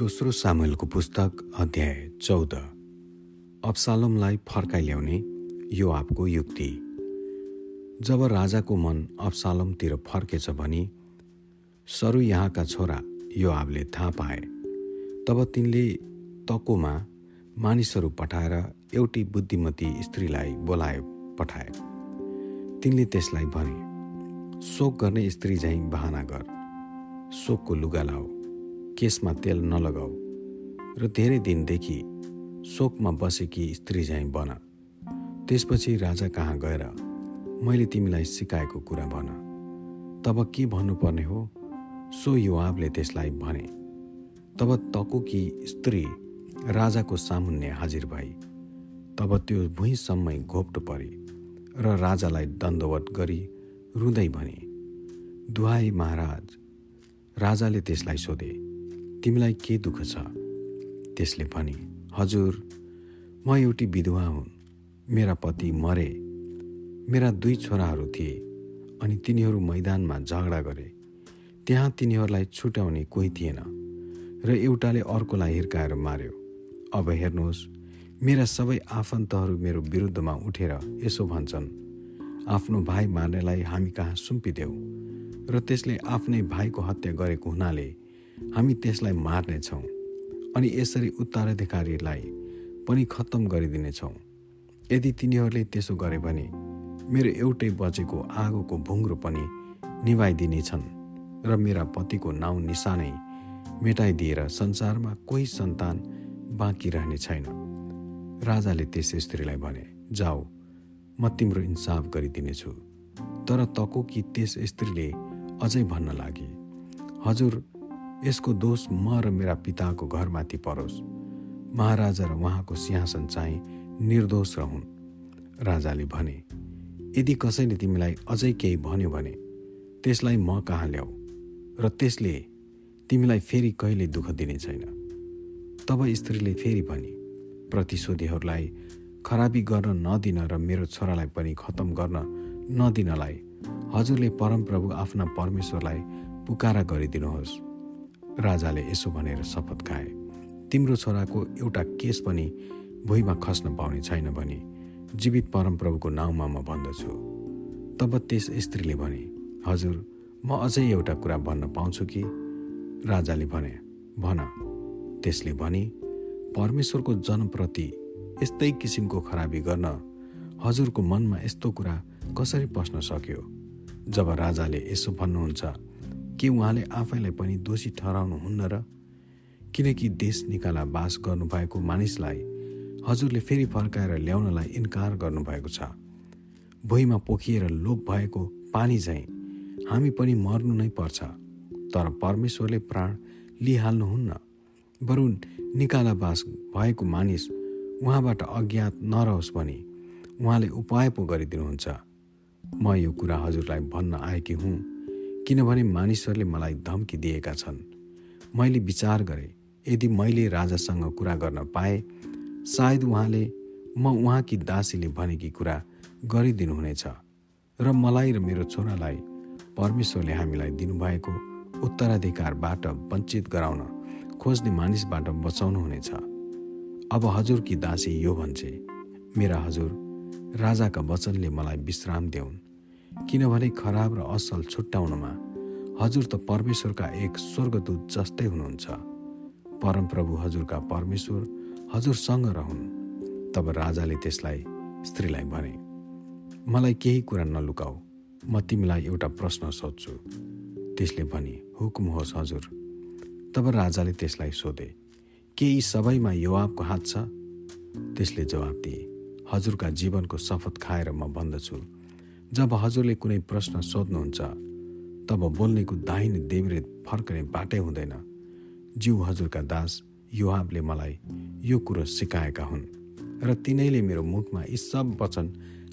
दोस्रो सामेलको पुस्तक अध्याय चौध। फर्काइ ल्याउने यो आपको युक्ति। जब राजाको मन अब्सालोमतिर फर्केछ भनी सरु यहाँका छोरा यो आपले थाहा पाए। तब तिनले तकोमा मानिसहरू पठाएर एउटी बुद्धिमती स्त्रीलाई बोलाए पठाए। तिनले त्यसलाई भने शोक गर्ने स्त्री झैँ बहाना गर। शोकको लुगा लाऊ केसमा तेल नलगाऊ र धेरै दिनदेखि शोकमा बसेकी स्त्री झैँ बन। त्यसपछि राजा कहाँ गएर मैले तिमीलाई सिकाएको कुरा भन। तब के भन्नुपर्ने हो? सो युवावले त्यसलाई भने तब तकुकी स्त्री राजाको सामुन्ने हाजिर भई। तब त्यो भुइँसम्मै घोप्टो परी र राजालाई दण्डवट गरी रुँदै भने दुहाई महाराज राजाले त्यसलाई सोधे तिमीलाई के दुःख छ? त्यसले भने हजुर म एउटी विधवा हुन् मेरा पति मरे। मेरा दुई छोराहरू थिए अनि तिनीहरू मैदानमा झगडा गरे। त्यहाँ तिनीहरूलाई छुट्याउने कोही थिएन र एउटाले अर्कोलाई हिर्काएर मार्यो। अब हेर्नुहोस् मेरा सबै आफन्तहरू मेरो विरुद्धमा उठेर यसो भन्छन् आफ्नो भाइ मार्नेलाई हामी कहाँ सुम्पिदेऊ? र त्यसले आफ्नै भाइको हत्या गरेको हुनाले हामी त्यसलाई मार्नेछौँ अनि यसरी उत्तराधिकारीलाई पनि खत्तम गरिदिनेछौँ। यदि तिनीहरूले त्यसो गरे भने मेरो एउटै बचेको आगोको भुङ्रो पनि निभाइदिनेछन् र मेरा पतिको नाउँ निशानै मेटाइदिएर संसारमा कोही सन्तान बाँकी रहने छैन। राजाले त्यस स्त्रीलाई भने जाऊ म तिम्रो इन्साफ गरिदिनेछु। तर तको कि त्यस स्त्रीले अझै भन्न लागे? हजुर यसको दोष म र मेरा पिताको घरमाथि परोस्। महाराजा र उहाँको सिंहासन चाहिँ निर्दोष रहन् राजाले भने यदि कसैले तिमीलाई अझै केही भन्यो भने त्यसलाई म कहाँ ल्याऊ? र त्यसले तिमीलाई फेरि कहिले दुःख दिने छैन। तब स्त्रीले फेरि भने प्रतिशोधीहरूलाई खराबी गर्न नदिन र मेरो छोरालाई पनि खत्तम गर्न नदिनलाई। हजुरले परमप्रभु आफ्ना परमेश्वरलाई पुकारा गरिदिनुहोस्। राजाले यसो भनेर शपथ खाए। तिम्रो छोराको एउटा केस पनि भुइँमा खस्न पाउने छैन भने जीवित परमप्रभुको नाउँमा म भन्दछु। तब त्यस स्त्रीले भने हजुर म अझै एउटा कुरा भन्न पाउँछु कि? राजाले भने भन। त्यसले भने परमेश्वरको जनप्रति यस्तै किसिमको खराबी गर्न हजुरको मनमा यस्तो कुरा कसरी पस्न सक्यो? जब राजाले यसो भन्नुहुन्छ के उहाँले आफैलाई पनि दोषी ठहराउनुहुन्न र किनकि देश निकाला बास गर्नुभएको मानिसलाई हजुरले फेरि फर्काएर ल्याउनलाई इन्कार गर्नुभएको छ। भुइँमा पोखिएर लोप भएको पानी झैँ हामी पनि मर्नु नै पर्छ। तर परमेश्वरले प्राण लिइहाल्नुहुन्न। बरु निकाला बास भएको मानिस उहाँबाट अज्ञात नरहोस् भने उहाँले उपाय पो गरिदिनुहुन्छ। म यो कुरा हजुरलाई भन्न आएकी हुँ। किनभने मानिसहरूले मलाई धम्की दिएका छन्। मैले विचार गरेँ यदि मैले राजासँग कुरा गर्न पाएँ सायद उहाँले म उहाँकी दासीले भनेकी कुरा गरिदिनुहुनेछ र मलाई र मेरो छोरालाई परमेश्वरले हामीलाई दिनुभएको उत्तराधिकारबाट वञ्चित गराउन खोज्ने मानिसबाट बचाउनुहुनेछ। अब हजुरकी दासी यो भन्छे मेरा हजुर राजाका वचनले मलाई विश्राम देऊन् किनभने खराब र असल छुट्याउनमा हजुर त परमेश्वरका एक स्वर्गदूत जस्तै हुनुहुन्छ। परमप्रभु हजुरका परमेश्वर हजुरसँग रहन्। तब राजाले त्यसलाई स्त्रीलाई भने मलाई केही कुरा नलुकाऊ। म तिमीलाई एउटा प्रश्न सोध्छु। त्यसले भने हुकुम होस् हजुर। तब राजाले त्यसलाई सोधे के यी सबैमा युवाको हात छ? त्यसले जवाब दिए हजुरका जीवनको शपथ खाएर म भन्दछु जब हजुरले कुनै प्रश्न सोध्नुहुन्छ तब बोल्नेको दाहिने देब्रे फर्कने बाटै हुँदैन। जिउ हजुरका दास युवाबले मलाई यो कुरो सिकाएका हुन् र तिनैले मेरो मुखमा यी सब वचन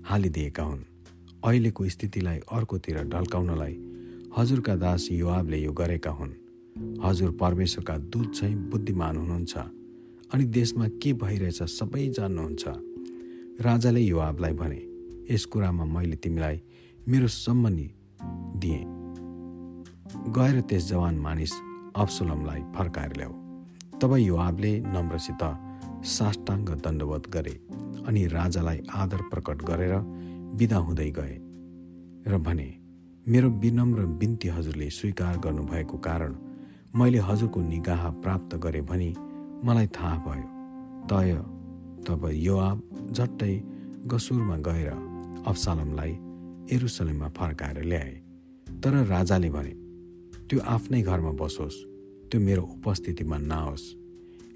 हालिदिएका हुन्। अहिलेको स्थितिलाई अर्कोतिर ढल्काउनलाई हजुरका दास युवाबले यो गरेका हुन्। हजुर परमेश्वरका दूत चाहिँ बुद्धिमान हुनुहुन्छ अनि देशमा के भइरहेछ सबै जान्नुहुन्छ। राजाले युवाबलाई भने यस कुरामा मैले तिमीलाई मेरो सम्बन्धी दिएँ। गएर त्यस जवान मानिस अप्सुलमलाई फर्काएर ल्याऊ। तब युवाबले नम्रसित साष्टाङ्ग दण्डवत गरे अनि राजालाई आदर प्रकट गरेर विदा हुँदै गए र भने मेरो विनम्र बिन्ती हजुरले स्वीकार गर्नुभएको कारण मैले हजुरको निगाह प्राप्त गरेँ भनी मलाई थाहा भयो। तय तब योआब झट्टै गसुरमा गएर अफसालमलाई एरुसलेममा फर्काएर ल्याए। तर राजाले भने त्यो आफ्नै घरमा बसोस् त्यो मेरो उपस्थितिमा नआओस्।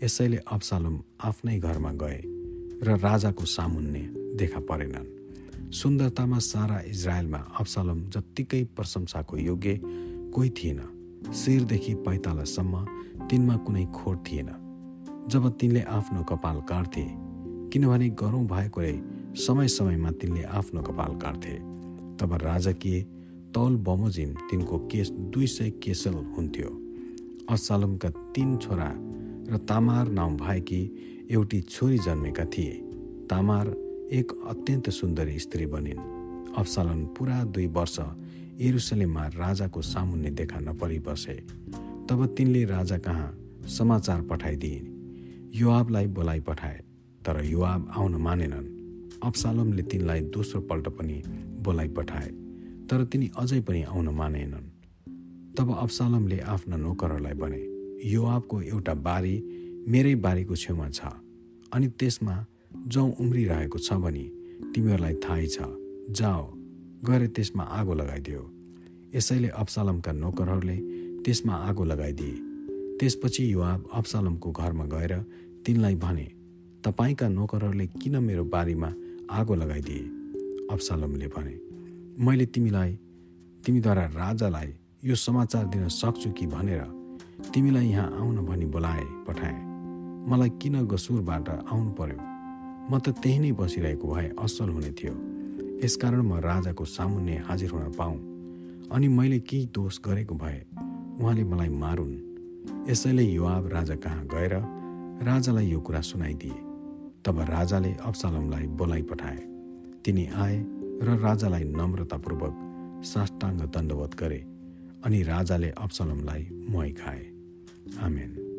यसैले अफसालम आफ्नै घरमा गए र राजाको सामुन्ने देखा परेनन्। सुन्दरतामा सारा इजरायलमा अफसालम जत्तिकै प्रशंसाको योग्य कोही थिएन। शिरदेखि पैतालासम्म तिनमा कुनै खोर थिएन। जब तिनले आफ्नो कपाल काट्थे किनभने गरौँ भएकोले समय समयमा तिनले आफ्नो कपाल काट्थे। तब राजकीय तौल बमोजिम तिनको केस दुई सय केसल हुन्थ्यो। असालमका तीन छोरा र तामार नाउँ भएकी एउटी छोरी जन्मेका थिए। तामार एक अत्यन्त सुन्दरी स्त्री बनिन्। अफसालन पुरा दुई वर्ष एरुसलेममा राजाको सामुन्ने देखा नपरिबसे तब तिनले राजा कहाँ समाचार पठाइदिए युवाबलाई बोलाइ पठाए तर युवाब आउन मानेनन्। अफसालमले तिनलाई दोस्रो पल्ट पनि बोलाइ पठाए तर तिनी अझै पनि आउन मानेनन्। तब अफसालमले आफ्ना नोकरहरूलाई भने युवाबको एउटा बारी मेरै बारीको छेउमा छ अनि त्यसमा जौँ उम्रिरहेको छ भने तिमीहरूलाई थाहै छ। जाओ गएर त्यसमा आगो लगाइदियो। यसैले अफसालमका नोकरहरूले त्यसमा आगो लगाइदिए। त्यसपछि युवाब अफसालमको घरमा गएर तिनलाई भने तपाईँका नोकरहरूले किन मेरो बारीमा आगो लगाइदिए अफसालमले भने मैले तिमीलाई तिमीद्वारा राजालाई यो समाचार दिन सक्छु कि भनेर तिमीलाई यहाँ आउन भनी बोलाए पठाए। मलाई किन गसुरबाट आउनु पर्यो? म त त्यही नै बसिरहेको भए असल हुने थियो। यसकारण म राजाको सामुन्ने हाजिर हुन पाऊँ। अनि मैले केही दोष गरेको भए उहाँले मलाई मारुन्। यसैले युवाब राजा कहाँ गएर राजालाई यो कुरा सुनाइदिए। तब राजाले अफसालमलाई बोलाइ पठाए। तिनी आए र राजालाई नम्रतापूर्वक साष्टाङ्ग दण्डवत गरे अनि राजाले अफसलमलाई मुहाई खाए। आमेन।